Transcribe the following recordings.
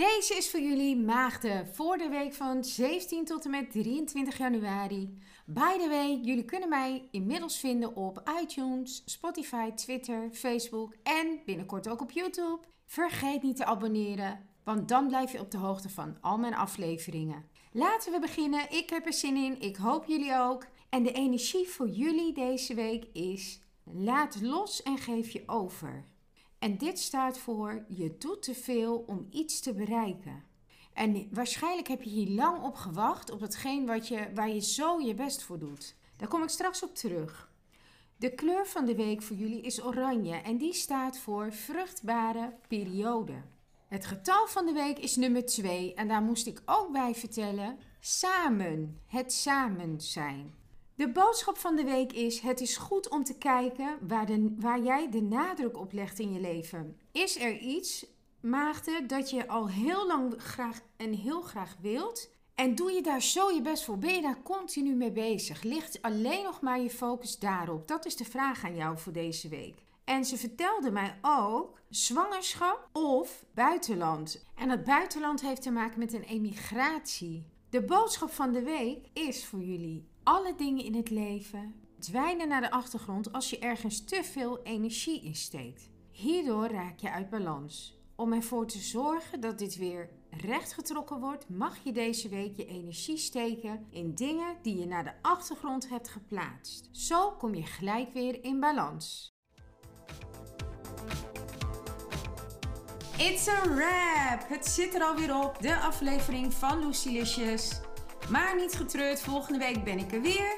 Deze is voor jullie maagden voor de week van 17 tot en met 23 januari. By the way, jullie kunnen mij inmiddels vinden op iTunes, Spotify, Twitter, Facebook en binnenkort ook op YouTube. Vergeet niet te abonneren, want dan blijf je op de hoogte van al mijn afleveringen. Laten we beginnen. Ik heb er zin in. Ik hoop jullie ook. En de energie voor jullie deze week is: laat los en geef je over. En dit staat voor je doet te veel om iets te bereiken. En waarschijnlijk heb je hier lang op gewacht op hetgeen wat je, waar je zo je best voor doet. Daar kom ik straks op terug. De kleur van de week voor jullie is oranje en die staat voor vruchtbare periode. Het getal van de week is nummer 2 en daar moest ik ook bij vertellen: samen, het samen zijn. De boodschap van de week is: het is goed om te kijken waar, de, waar jij de nadruk op legt in je leven. Is er iets, maagde, dat je al heel lang graag en heel graag wilt? En doe je daar zo je best voor? Ben je daar continu mee bezig? Ligt alleen nog maar je focus daarop? Dat is de vraag aan jou voor deze week. En ze vertelde mij ook zwangerschap of buitenland. En dat buitenland heeft te maken met een emigratie. De boodschap van de week is voor jullie: alle dingen in het leven dwijnen naar de achtergrond als je ergens te veel energie in steekt. Hierdoor raak je uit balans. Om ervoor te zorgen dat dit weer rechtgetrokken wordt, mag je deze week je energie steken in dingen die je naar de achtergrond hebt geplaatst. Zo kom je gelijk weer in balans. It's a wrap! Het zit er alweer op, de aflevering van Lucilicious. Maar niet getreurd, volgende week ben ik er weer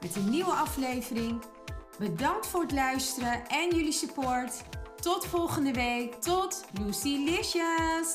met een nieuwe aflevering. Bedankt voor het luisteren en jullie support. Tot volgende week. Tot Lucilicious!